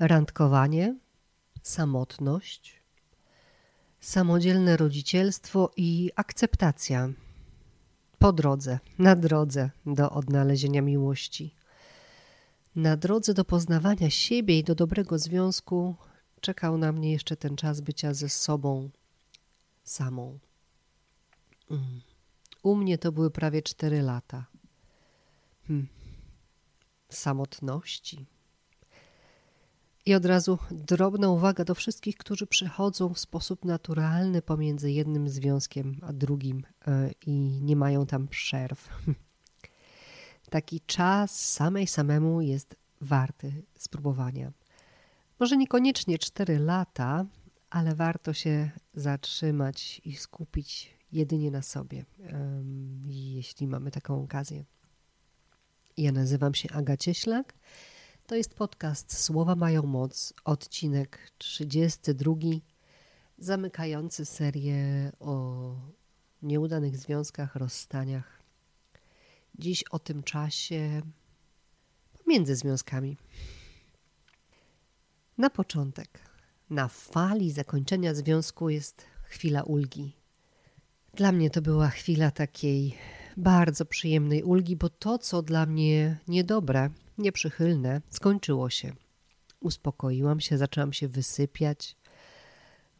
randkowanie, samotność, samodzielne rodzicielstwo i akceptacja po drodze, na drodze do odnalezienia miłości. Na drodze do poznawania siebie i do dobrego związku czekał na mnie jeszcze ten czas bycia ze sobą samą. Mm. U mnie to były prawie cztery lata. Hmm. Samotności. I od razu drobna uwaga do wszystkich, którzy przychodzą w sposób naturalny pomiędzy jednym związkiem a drugim e, i nie mają tam przerw. Taki czas samej samemu jest warty spróbowania. Może niekoniecznie 4 lata, ale warto się zatrzymać i skupić jedynie na sobie, jeśli mamy taką okazję. Ja nazywam się Aga Cieślak. To jest podcast Słowa mają moc, odcinek 32, zamykający serię o nieudanych związkach, rozstaniach. Dziś o tym czasie pomiędzy związkami. Na początek, na fali zakończenia związku jest chwila ulgi. Dla mnie to była chwila takiej bardzo przyjemnej ulgi, bo to, co dla mnie niedobre, nieprzychylne, skończyło się. Uspokoiłam się, zaczęłam się wysypiać.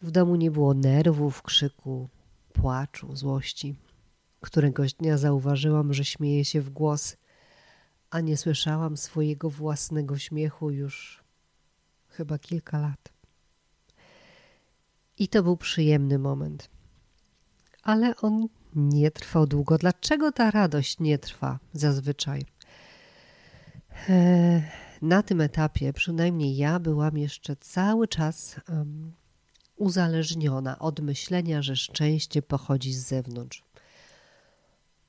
W domu nie było nerwów, krzyku, płaczu, złości. Któregoś dnia zauważyłam, że śmieję się w głos, a nie słyszałam swojego własnego śmiechu już chyba kilka lat. I to był przyjemny moment. Ale on nie trwał długo. Dlaczego ta radość nie trwa zazwyczaj? E, na tym etapie, przynajmniej ja, byłam jeszcze cały czas uzależniona od myślenia, że szczęście pochodzi z zewnątrz.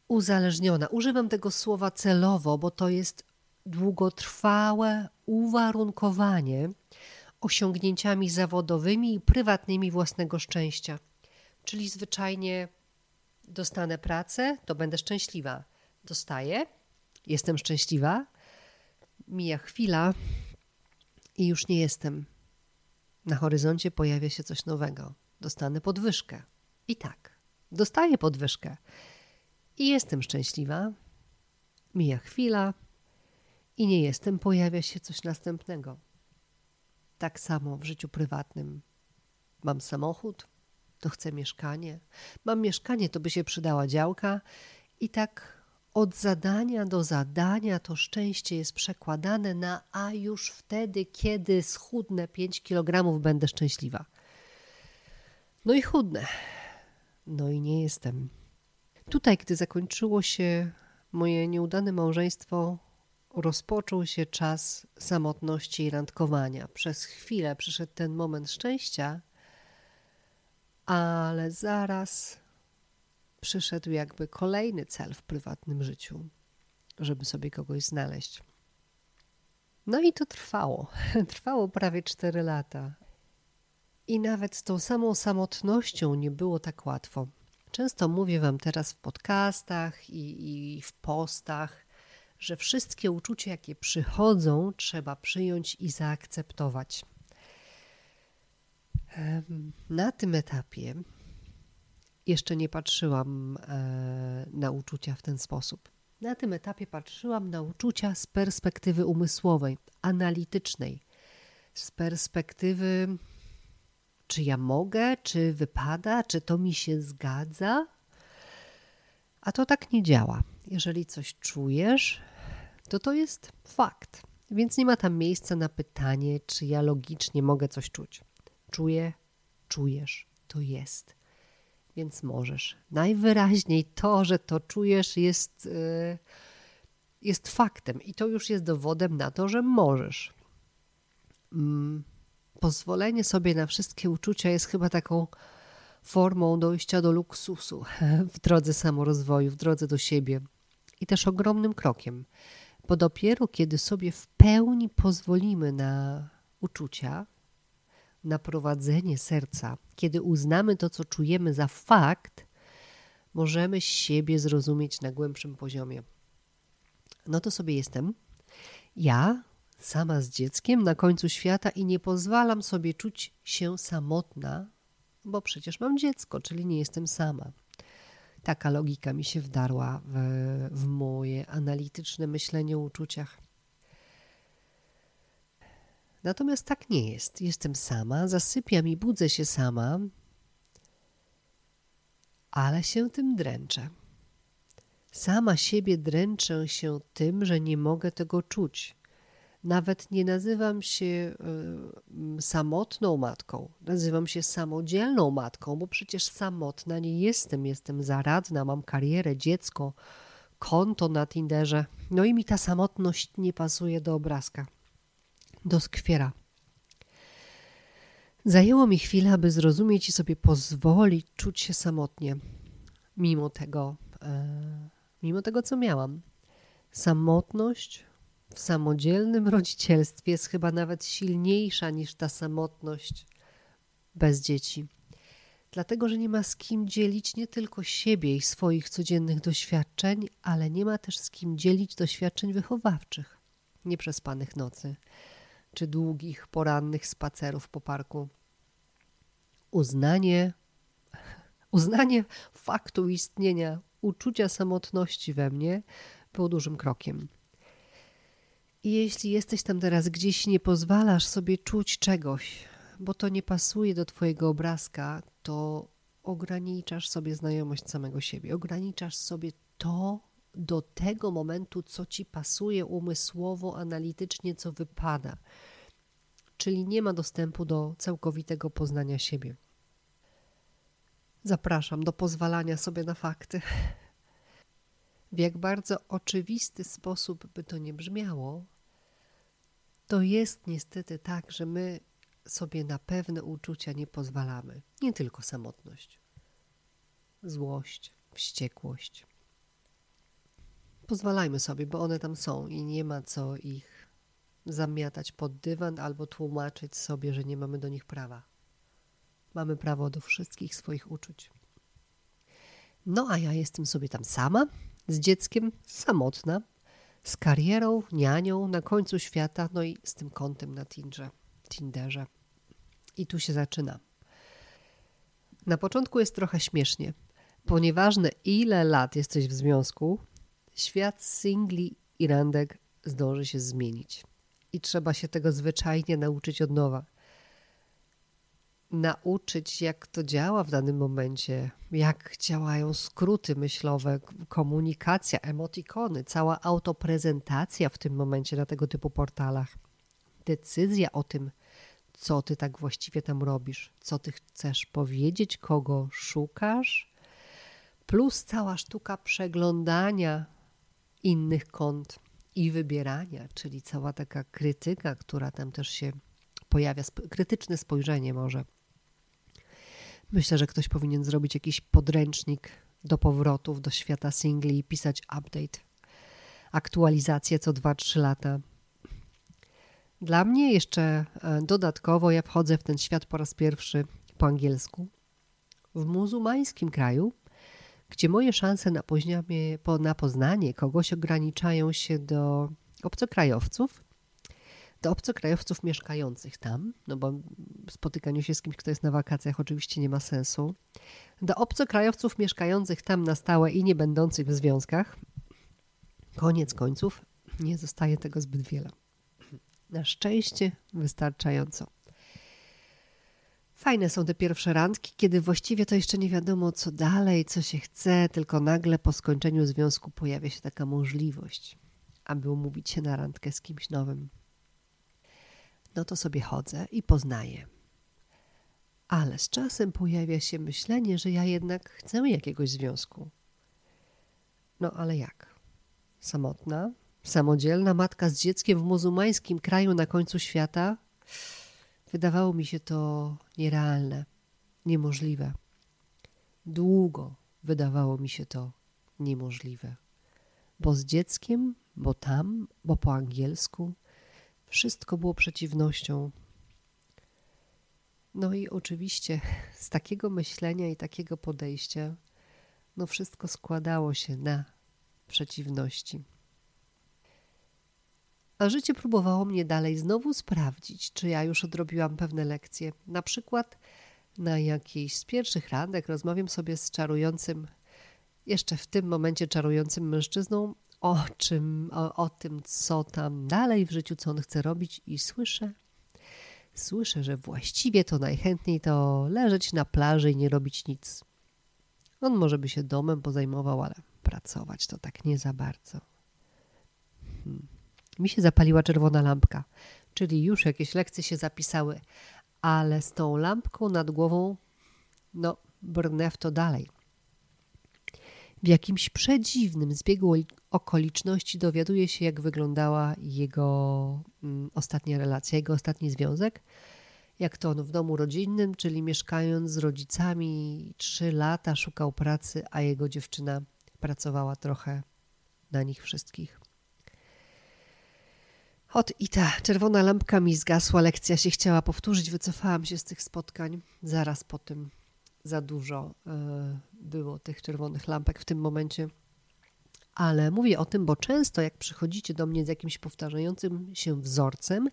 Uzależniona. Używam tego słowa celowo, bo to jest długotrwałe uwarunkowanie osiągnięciami zawodowymi i prywatnymi własnego szczęścia. Czyli zwyczajnie dostanę pracę, to będę szczęśliwa. Dostaję, jestem szczęśliwa, mija chwila i już nie jestem. Na horyzoncie pojawia się coś nowego. Dostanę podwyżkę. I tak, dostaję podwyżkę. I jestem szczęśliwa. Mija chwila i nie jestem, pojawia się coś następnego. Tak samo w życiu prywatnym. Mam samochód, to chcę mieszkanie. Mam mieszkanie, to by się przydała działka. I tak od zadania do zadania to szczęście jest przekładane na a już wtedy, kiedy schudnę 5 kg, będę szczęśliwa. No i chudnę. No i nie jestem. Tutaj, gdy zakończyło się moje nieudane małżeństwo, rozpoczął się czas samotności i randkowania. Przez chwilę przyszedł ten moment szczęścia, ale zaraz przyszedł jakby kolejny cel w prywatnym życiu, żeby sobie kogoś znaleźć. No i to trwało. Trwało prawie 4 lata. I nawet z tą samą samotnością nie było tak łatwo. Często mówię Wam teraz w podcastach i, i w postach, że wszystkie uczucia, jakie przychodzą, trzeba przyjąć i zaakceptować. Na tym etapie jeszcze nie patrzyłam e, na uczucia w ten sposób. Na tym etapie patrzyłam na uczucia z perspektywy umysłowej, analitycznej, z perspektywy, czy ja mogę, czy wypada, czy to mi się zgadza. A to tak nie działa. Jeżeli coś czujesz, to to jest fakt. Więc nie ma tam miejsca na pytanie, czy ja logicznie mogę coś czuć. Czuję, czujesz, to jest więc możesz. Najwyraźniej to, że to czujesz, jest, y, jest faktem i to już jest dowodem na to, że możesz. Mm, pozwolenie sobie na wszystkie uczucia jest chyba taką formą dojścia do luksusu w drodze samorozwoju, w drodze do siebie i też ogromnym krokiem, bo dopiero kiedy sobie w pełni pozwolimy na uczucia, na prowadzenie serca, kiedy uznamy to, co czujemy za fakt, możemy siebie zrozumieć na głębszym poziomie. No to sobie jestem. Ja sama z dzieckiem na końcu świata i nie pozwalam sobie czuć się samotna, bo przecież mam dziecko, czyli nie jestem sama. Taka logika mi się wdarła w, w moje analityczne myślenie o uczuciach. Natomiast tak nie jest. Jestem sama, zasypiam i budzę się sama, ale się tym dręczę. Sama siebie dręczę się tym, że nie mogę tego czuć. Nawet nie nazywam się y, samotną matką, nazywam się samodzielną matką, bo przecież samotna nie jestem. Jestem zaradna, mam karierę, dziecko, konto na Tinderze. No i mi ta samotność nie pasuje do obrazka, do skwiera. Zajęło mi chwilę, aby zrozumieć i sobie pozwolić czuć się samotnie, mimo tego, e, mimo tego, co miałam. Samotność w samodzielnym rodzicielstwie jest chyba nawet silniejsza niż ta samotność bez dzieci. Dlatego, że nie ma z kim dzielić nie tylko siebie i swoich codziennych doświadczeń, ale nie ma też z kim dzielić doświadczeń wychowawczych, nieprzespanych nocy czy długich porannych spacerów po parku. Uznanie, uznanie faktu istnienia uczucia samotności we mnie było dużym krokiem. I jeśli jesteś tam teraz gdzieś, nie pozwalasz sobie czuć czegoś, bo to nie pasuje do Twojego obrazka, to ograniczasz sobie znajomość samego siebie, ograniczasz sobie to do tego momentu, co Ci pasuje umysłowo, analitycznie, co wypada. Czyli nie ma dostępu do całkowitego poznania siebie. Zapraszam do pozwalania sobie na fakty. W jak bardzo oczywisty sposób by to nie brzmiało, to jest niestety tak, że my sobie na pewne uczucia nie pozwalamy. Nie tylko samotność, złość, wściekłość. Pozwalajmy sobie, bo one tam są i nie ma co ich zamiatać pod dywan albo tłumaczyć sobie, że nie mamy do nich prawa. Mamy prawo do wszystkich swoich uczuć. No a ja jestem sobie tam sama, z dzieckiem, samotna, z karierą, nianią na końcu świata, no i z tym kontem na Tinderze. Tinderze. I tu się zaczyna. Na początku jest trochę śmiesznie, ponieważ ile lat jesteś w związku, świat singli i randek zdąży się zmienić. I trzeba się tego zwyczajnie nauczyć od nowa nauczyć, jak to działa w danym momencie, jak działają skróty myślowe, komunikacja, emotikony, cała autoprezentacja w tym momencie na tego typu portalach. Decyzja o tym, co ty tak właściwie tam robisz, co ty chcesz powiedzieć, kogo szukasz, plus cała sztuka przeglądania innych kont i wybierania, czyli cała taka krytyka, która tam też się pojawia, krytyczne spojrzenie może Myślę, że ktoś powinien zrobić jakiś podręcznik do powrotów do świata singli i pisać update, aktualizację co 2-3 lata. Dla mnie jeszcze e, dodatkowo ja wchodzę w ten świat po raz pierwszy po angielsku w muzułmańskim kraju, gdzie moje szanse na, na poznanie kogoś ograniczają się do obcokrajowców do obcokrajowców mieszkających tam, no bo spotykanie się z kimś, kto jest na wakacjach, oczywiście nie ma sensu. Do obcokrajowców mieszkających tam na stałe i nie będących w związkach. Koniec końców nie zostaje tego zbyt wiele. Na szczęście wystarczająco. Fajne są te pierwsze randki, kiedy właściwie to jeszcze nie wiadomo, co dalej, co się chce, tylko nagle po skończeniu związku pojawia się taka możliwość, aby umówić się na randkę z kimś nowym no to sobie chodzę i poznaję. Ale z czasem pojawia się myślenie, że ja jednak chcę jakiegoś związku. No ale jak? Samotna, samodzielna matka z dzieckiem w muzułmańskim kraju na końcu świata? Wydawało mi się to nierealne, niemożliwe. Długo wydawało mi się to niemożliwe. Bo z dzieckiem, bo tam, bo po angielsku – wszystko było przeciwnością. No i oczywiście z takiego myślenia i takiego podejścia, no wszystko składało się na przeciwności. A życie próbowało mnie dalej znowu sprawdzić, czy ja już odrobiłam pewne lekcje. Na przykład na jakiejś z pierwszych randek rozmawiam sobie z czarującym, jeszcze w tym momencie czarującym mężczyzną o czym, o, o tym, co tam dalej w życiu, co on chce robić i słyszę, słyszę, że właściwie to najchętniej to leżeć na plaży i nie robić nic. On może by się domem pozajmował, ale pracować to tak nie za bardzo. Hmm. Mi się zapaliła czerwona lampka, czyli już jakieś lekcje się zapisały, ale z tą lampką nad głową, no, brnę w to dalej. W jakimś przedziwnym zbiegu okoliczności dowiaduje się, jak wyglądała jego mm, ostatnia relacja, jego ostatni związek. Jak to on w domu rodzinnym, czyli mieszkając z rodzicami trzy lata, szukał pracy, a jego dziewczyna pracowała trochę na nich wszystkich. Ot i ta czerwona lampka mi zgasła, lekcja się chciała powtórzyć, wycofałam się z tych spotkań. Zaraz po tym za dużo e, było tych czerwonych lampek w tym momencie. Ale mówię o tym, bo często jak przychodzicie do mnie z jakimś powtarzającym się wzorcem,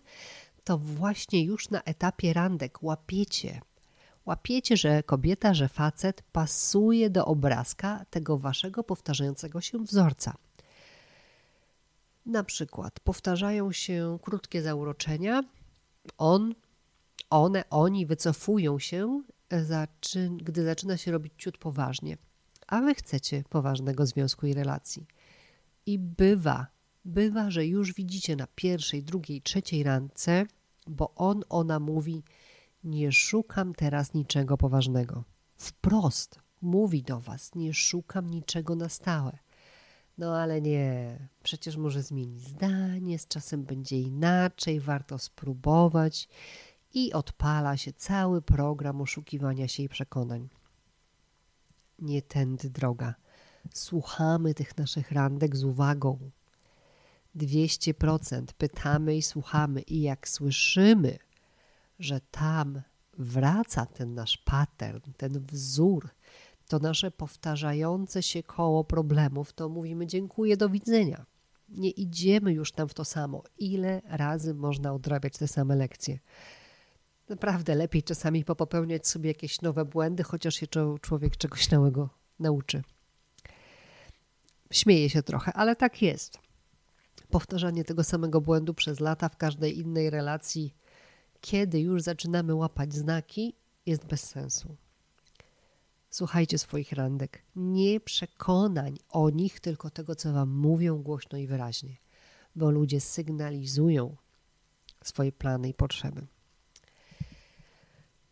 to właśnie już na etapie randek łapiecie. Łapiecie, że kobieta, że facet pasuje do obrazka tego waszego powtarzającego się wzorca. Na przykład powtarzają się krótkie zauroczenia, on, one, oni wycofują się, gdy zaczyna się robić ciut poważnie, a wy chcecie poważnego związku i relacji. I bywa, bywa, że już widzicie na pierwszej, drugiej, trzeciej randce, bo on, ona mówi: Nie szukam teraz niczego poważnego. Wprost mówi do was: Nie szukam niczego na stałe. No ale nie, przecież może zmienić zdanie, z czasem będzie inaczej, warto spróbować i odpala się cały program oszukiwania się i przekonań. Nie tędy droga. Słuchamy tych naszych randek z uwagą. 200% pytamy i słuchamy, i jak słyszymy, że tam wraca ten nasz pattern, ten wzór, to nasze powtarzające się koło problemów, to mówimy dziękuję, do widzenia. Nie idziemy już tam w to samo. Ile razy można odrabiać te same lekcje? Naprawdę lepiej czasami popełniać sobie jakieś nowe błędy, chociaż się człowiek czegoś nowego nauczy. Śmieję się trochę, ale tak jest. Powtarzanie tego samego błędu przez lata w każdej innej relacji, kiedy już zaczynamy łapać znaki, jest bez sensu. Słuchajcie swoich randek. Nie przekonań o nich, tylko tego, co wam mówią głośno i wyraźnie, bo ludzie sygnalizują swoje plany i potrzeby.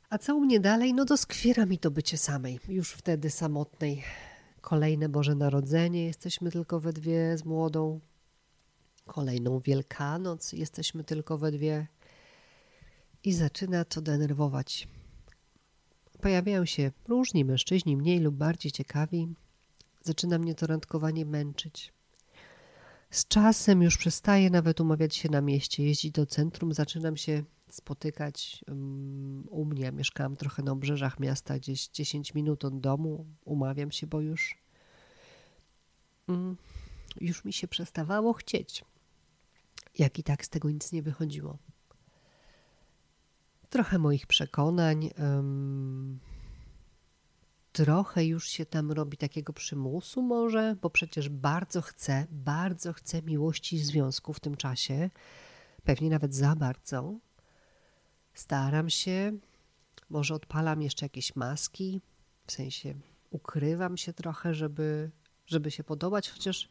A co u mnie dalej? No doskwiera mi to bycie samej, już wtedy samotnej. Kolejne Boże Narodzenie, jesteśmy tylko we dwie z młodą. Kolejną Wielkanoc, jesteśmy tylko we dwie. I zaczyna to denerwować. Pojawiają się różni mężczyźni, mniej lub bardziej ciekawi. Zaczyna mnie to randkowanie męczyć. Z czasem już przestaję nawet umawiać się na mieście, jeździć do centrum, zaczynam się spotykać u mnie. Mieszkałam trochę na obrzeżach miasta, gdzieś 10 minut od domu. Umawiam się, bo już, mm, już mi się przestawało chcieć. Jak i tak z tego nic nie wychodziło. Trochę moich przekonań, trochę już się tam robi takiego przymusu może, bo przecież bardzo chcę, bardzo chcę miłości i związku w tym czasie, pewnie nawet za bardzo. Staram się, może odpalam jeszcze jakieś maski, w sensie ukrywam się trochę, żeby, żeby się podobać, chociaż,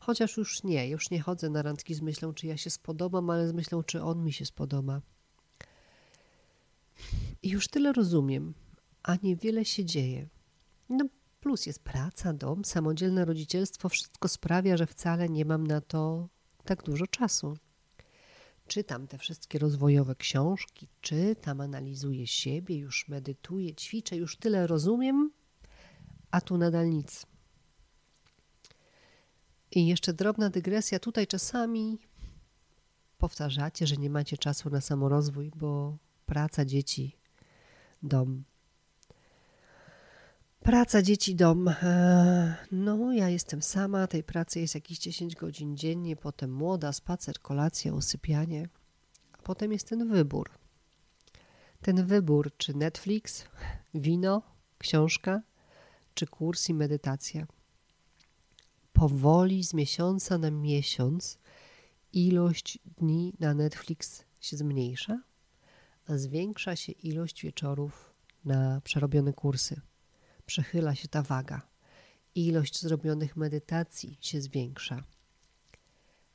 chociaż już nie, już nie chodzę na randki z myślą, czy ja się spodobam, ale z myślą, czy on mi się spodoba. I już tyle rozumiem, a niewiele się dzieje. No plus jest praca, dom, samodzielne rodzicielstwo, wszystko sprawia, że wcale nie mam na to tak dużo czasu. Czytam te wszystkie rozwojowe książki, czytam, analizuję siebie, już medytuję, ćwiczę, już tyle rozumiem, a tu nadal nic. I jeszcze drobna dygresja. Tutaj czasami powtarzacie, że nie macie czasu na samorozwój, bo praca, dzieci, dom. Praca, dzieci, dom. E, no, ja jestem sama, tej pracy jest jakieś 10 godzin dziennie, potem młoda, spacer, kolacja, usypianie, a potem jest ten wybór. Ten wybór, czy Netflix, wino, książka, czy kurs i medytacja. Powoli z miesiąca na miesiąc ilość dni na Netflix się zmniejsza, zwiększa się ilość wieczorów na przerobione kursy. Przechyla się ta waga. Ilość zrobionych medytacji się zwiększa.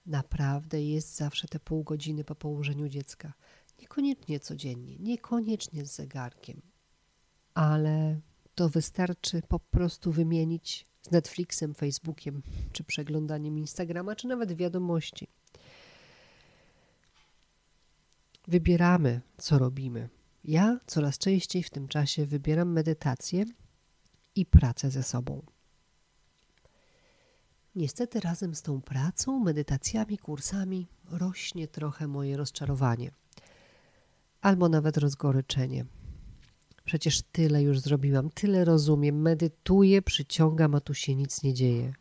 Naprawdę jest zawsze te pół godziny po położeniu dziecka. Niekoniecznie codziennie, niekoniecznie z zegarkiem, ale to wystarczy po prostu wymienić z Netflixem, Facebookiem, czy przeglądaniem Instagrama, czy nawet wiadomości. Wybieramy, co robimy. Ja coraz częściej w tym czasie wybieram medytację i pracę ze sobą. Niestety razem z tą pracą, medytacjami, kursami rośnie trochę moje rozczarowanie albo nawet rozgoryczenie. Przecież tyle już zrobiłam, tyle rozumiem, medytuję, przyciągam, a tu się nic nie dzieje.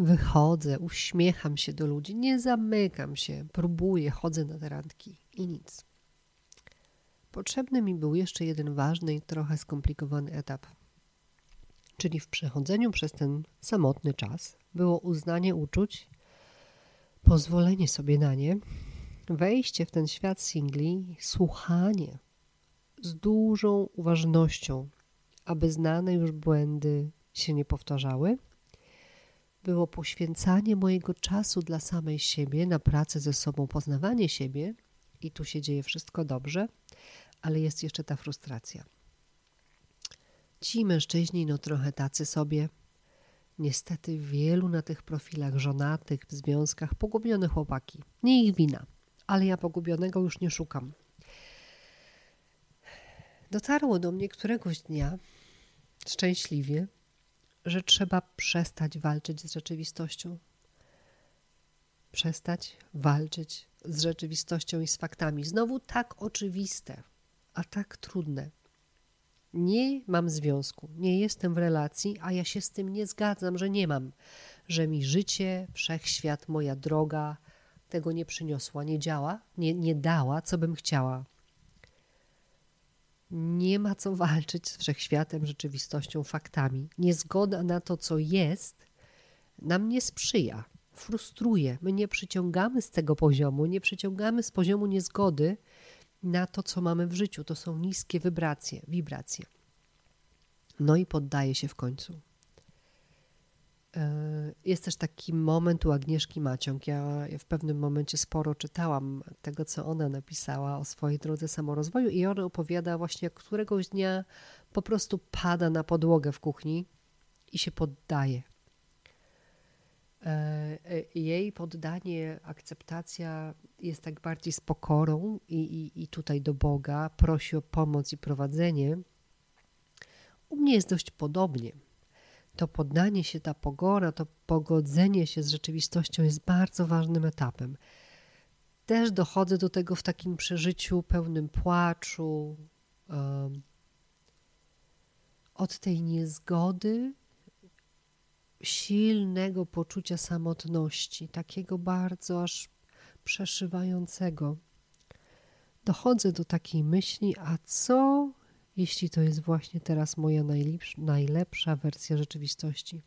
Wychodzę, uśmiecham się do ludzi, nie zamykam się, próbuję, chodzę na te randki i nic. Potrzebny mi był jeszcze jeden ważny i trochę skomplikowany etap. Czyli w przechodzeniu przez ten samotny czas było uznanie uczuć, pozwolenie sobie na nie, wejście w ten świat singli, słuchanie z dużą uważnością, aby znane już błędy się nie powtarzały, było poświęcanie mojego czasu dla samej siebie, na pracę ze sobą, poznawanie siebie i tu się dzieje wszystko dobrze, ale jest jeszcze ta frustracja. Ci mężczyźni, no trochę tacy sobie, niestety wielu na tych profilach żonatych, w związkach, pogubione chłopaki. Nie ich wina ale ja pogubionego już nie szukam. Dotarło do mnie któregoś dnia, szczęśliwie, że trzeba przestać walczyć z rzeczywistością. Przestać walczyć z rzeczywistością i z faktami. Znowu tak oczywiste, a tak trudne. Nie mam związku, nie jestem w relacji, a ja się z tym nie zgadzam, że nie mam, że mi życie, wszechświat, moja droga, tego nie przyniosła, nie działa, nie, nie dała, co bym chciała. Nie ma co walczyć z wszechświatem, rzeczywistością, faktami. Niezgoda na to, co jest, nam nie sprzyja, frustruje. My nie przyciągamy z tego poziomu, nie przyciągamy z poziomu niezgody na to, co mamy w życiu. To są niskie wibracje, wibracje. No i poddaje się w końcu. E, jest też taki moment u Agnieszki Maciąg. Ja w pewnym momencie sporo czytałam tego, co ona napisała o swojej drodze samorozwoju, i ona opowiada właśnie, jak któregoś dnia po prostu pada na podłogę w kuchni i się poddaje. E, e, jej poddanie, akceptacja jest tak bardziej z pokorą i, i, i tutaj do Boga prosi o pomoc i prowadzenie. U mnie jest dość podobnie to poddanie się, ta pogora, to pogodzenie się z rzeczywistością jest bardzo ważnym etapem. Też dochodzę do tego w takim przeżyciu pełnym płaczu, um, od tej niezgody, silnego poczucia samotności, takiego bardzo aż przeszywającego. Dochodzę do takiej myśli, a co jeśli to jest właśnie teraz moja najlepsza wersja rzeczywistości.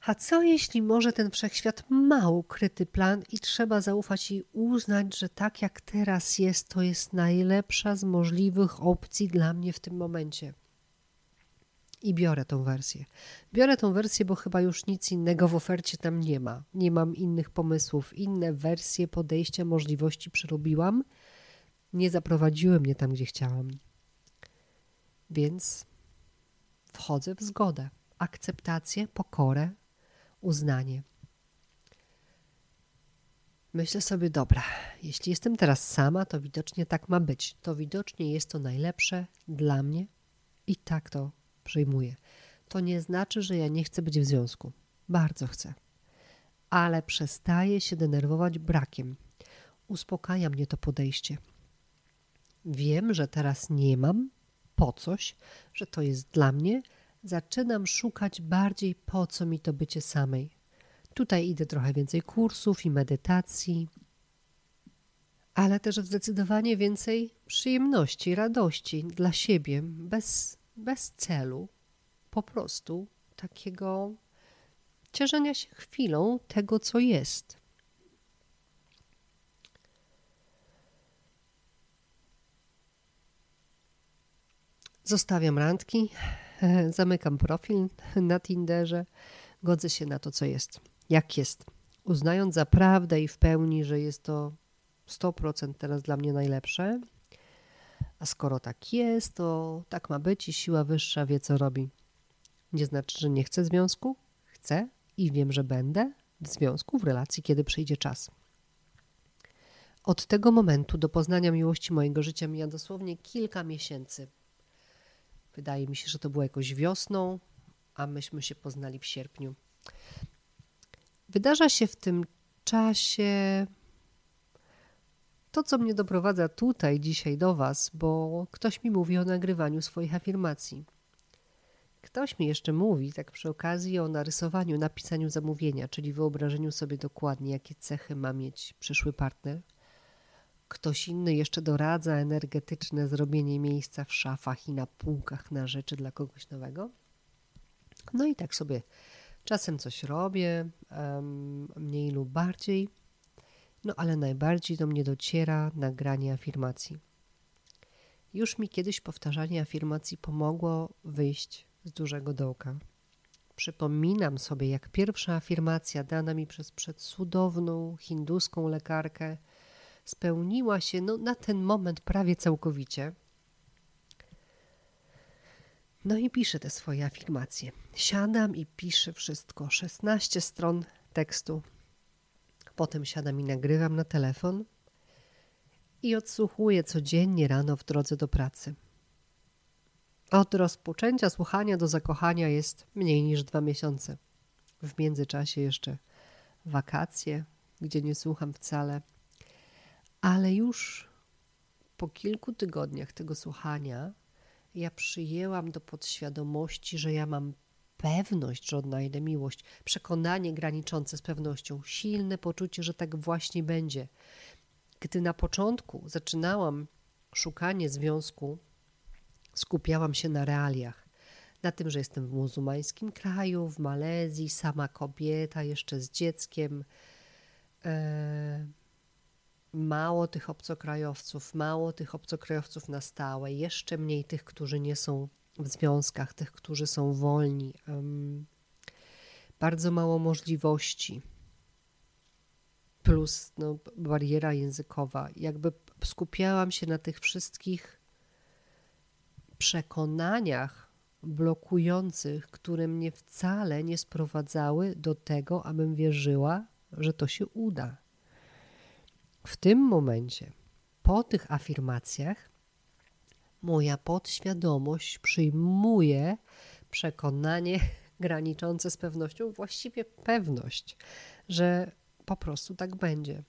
A co jeśli może ten wszechświat ma ukryty plan i trzeba zaufać i uznać, że tak jak teraz jest, to jest najlepsza z możliwych opcji dla mnie w tym momencie? I biorę tą wersję. Biorę tą wersję, bo chyba już nic innego w ofercie tam nie ma. Nie mam innych pomysłów, inne wersje, podejścia, możliwości przerobiłam nie zaprowadziły mnie tam, gdzie chciałam. Więc wchodzę w zgodę, akceptację, pokorę, uznanie. Myślę sobie, dobra, jeśli jestem teraz sama, to widocznie tak ma być. To widocznie jest to najlepsze dla mnie i tak to przyjmuję. To nie znaczy, że ja nie chcę być w związku. Bardzo chcę. Ale przestaję się denerwować brakiem. Uspokaja mnie to podejście. Wiem, że teraz nie mam po coś, że to jest dla mnie, zaczynam szukać bardziej po co mi to bycie samej. Tutaj idę trochę więcej kursów i medytacji, ale też zdecydowanie więcej przyjemności, radości dla siebie, bez, bez celu, po prostu takiego cieszenia się chwilą tego, co jest. Zostawiam randki, zamykam profil na Tinderze, godzę się na to, co jest, jak jest, uznając za prawdę i w pełni, że jest to 100% teraz dla mnie najlepsze. A skoro tak jest, to tak ma być i siła wyższa wie, co robi. Nie znaczy, że nie chcę związku. Chcę i wiem, że będę w związku, w relacji, kiedy przyjdzie czas. Od tego momentu do poznania miłości mojego życia mija dosłownie kilka miesięcy. Wydaje mi się, że to było jakoś wiosną, a myśmy się poznali w sierpniu. Wydarza się w tym czasie to, co mnie doprowadza tutaj dzisiaj do Was, bo ktoś mi mówi o nagrywaniu swoich afirmacji. Ktoś mi jeszcze mówi, tak przy okazji, o narysowaniu, napisaniu zamówienia, czyli wyobrażeniu sobie dokładnie, jakie cechy ma mieć przyszły partner. Ktoś inny jeszcze doradza energetyczne zrobienie miejsca w szafach i na półkach na rzeczy dla kogoś nowego. No i tak sobie czasem coś robię, mniej lub bardziej. No ale najbardziej do mnie dociera nagranie afirmacji. Już mi kiedyś powtarzanie afirmacji pomogło wyjść z dużego dołka. Przypominam sobie, jak pierwsza afirmacja dana mi przez przedcudowną hinduską lekarkę spełniła się no, na ten moment prawie całkowicie. No i piszę te swoje afirmacje. Siadam i piszę wszystko. 16 stron tekstu Potem siadam i nagrywam na telefon i odsłuchuję codziennie rano w drodze do pracy. Od rozpoczęcia słuchania do zakochania jest mniej niż dwa miesiące. W międzyczasie jeszcze wakacje, gdzie nie słucham wcale, ale już po kilku tygodniach tego słuchania ja przyjęłam do podświadomości, że ja mam pewność, że odnajdę miłość, przekonanie graniczące z pewnością, silne poczucie, że tak właśnie będzie. Gdy na początku zaczynałam szukanie związku, skupiałam się na realiach. Na tym, że jestem w muzułmańskim kraju, w Malezji, sama kobieta, jeszcze z dzieckiem. E, mało tych obcokrajowców, mało tych obcokrajowców na stałe, jeszcze mniej tych, którzy nie są w związkach, tych, którzy są wolni. Bardzo mało możliwości. Plus no, bariera językowa. Jakby skupiałam się na tych wszystkich przekonaniach blokujących, które mnie wcale nie sprowadzały do tego, abym wierzyła, że to się uda. W tym momencie, po tych afirmacjach, moja podświadomość przyjmuje przekonanie graniczące z pewnością, właściwie pewność, że po prostu tak będzie.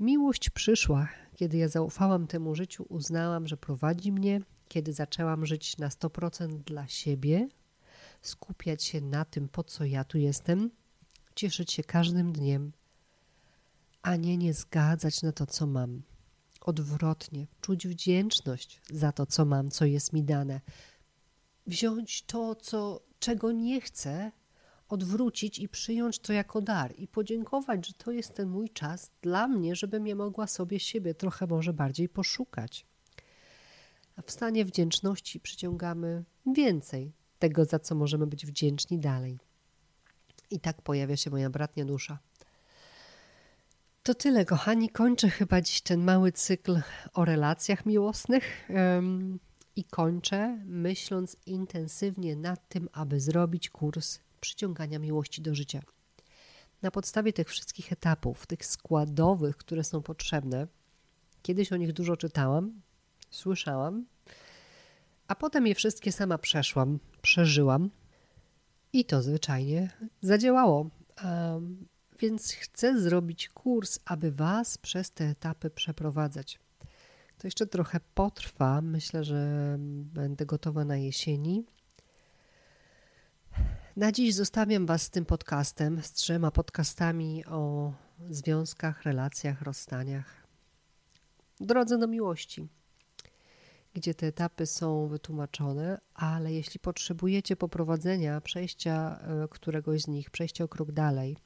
Miłość przyszła, kiedy ja zaufałam temu życiu, uznałam, że prowadzi mnie, kiedy zaczęłam żyć na 100% dla siebie, skupiać się na tym, po co ja tu jestem, cieszyć się każdym dniem, a nie nie zgadzać na to, co mam odwrotnie, czuć wdzięczność za to, co mam, co jest mi dane. Wziąć to, co, czego nie chcę, odwrócić i przyjąć to jako dar i podziękować, że to jest ten mój czas dla mnie, żebym ja mogła sobie siebie trochę może bardziej poszukać. A w stanie wdzięczności przyciągamy więcej tego, za co możemy być wdzięczni dalej. I tak pojawia się moja bratnia dusza. To tyle, kochani. Kończę chyba dziś ten mały cykl o relacjach miłosnych um, i kończę myśląc intensywnie nad tym, aby zrobić kurs przyciągania miłości do życia. Na podstawie tych wszystkich etapów, tych składowych, które są potrzebne, kiedyś o nich dużo czytałam, słyszałam, a potem je wszystkie sama przeszłam, przeżyłam i to zwyczajnie zadziałało. Um, więc chcę zrobić kurs, aby Was przez te etapy przeprowadzać. To jeszcze trochę potrwa. Myślę, że będę gotowa na jesieni. Na dziś zostawiam Was z tym podcastem, z trzema podcastami o związkach, relacjach, rozstaniach. Drodze do miłości, gdzie te etapy są wytłumaczone, ale jeśli potrzebujecie poprowadzenia, przejścia e, któregoś z nich, przejścia o krok dalej,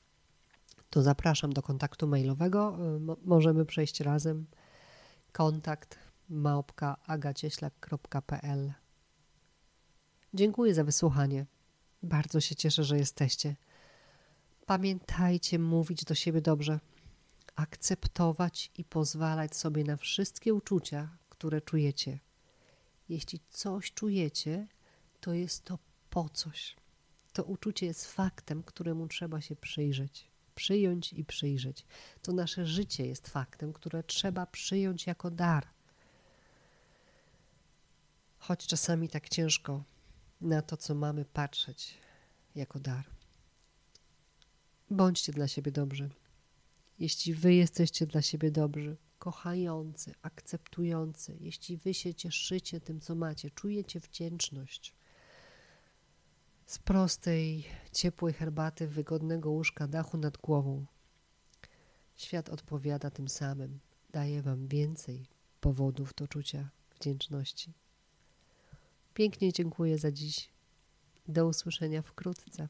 to zapraszam do kontaktu mailowego. E, możemy przejść razem. Kontakt małpka agacieślak.pl Dziękuję za wysłuchanie. Bardzo się cieszę, że jesteście. Pamiętajcie mówić do siebie dobrze, akceptować i pozwalać sobie na wszystkie uczucia, które czujecie. Jeśli coś czujecie, to jest to po coś. To uczucie jest faktem, któremu trzeba się przyjrzeć. Przyjąć i przyjrzeć. To nasze życie jest faktem, które trzeba przyjąć jako dar. Choć czasami tak ciężko na to, co mamy, patrzeć jako dar. Bądźcie dla siebie dobrzy. Jeśli wy jesteście dla siebie dobrzy, kochający, akceptujący, jeśli wy się cieszycie tym, co macie, czujecie wdzięczność z prostej, ciepłej herbaty, wygodnego łóżka, dachu nad głową, świat odpowiada tym samym. Daje wam więcej powodów do czucia wdzięczności. Pięknie dziękuję za dziś. Do usłyszenia wkrótce.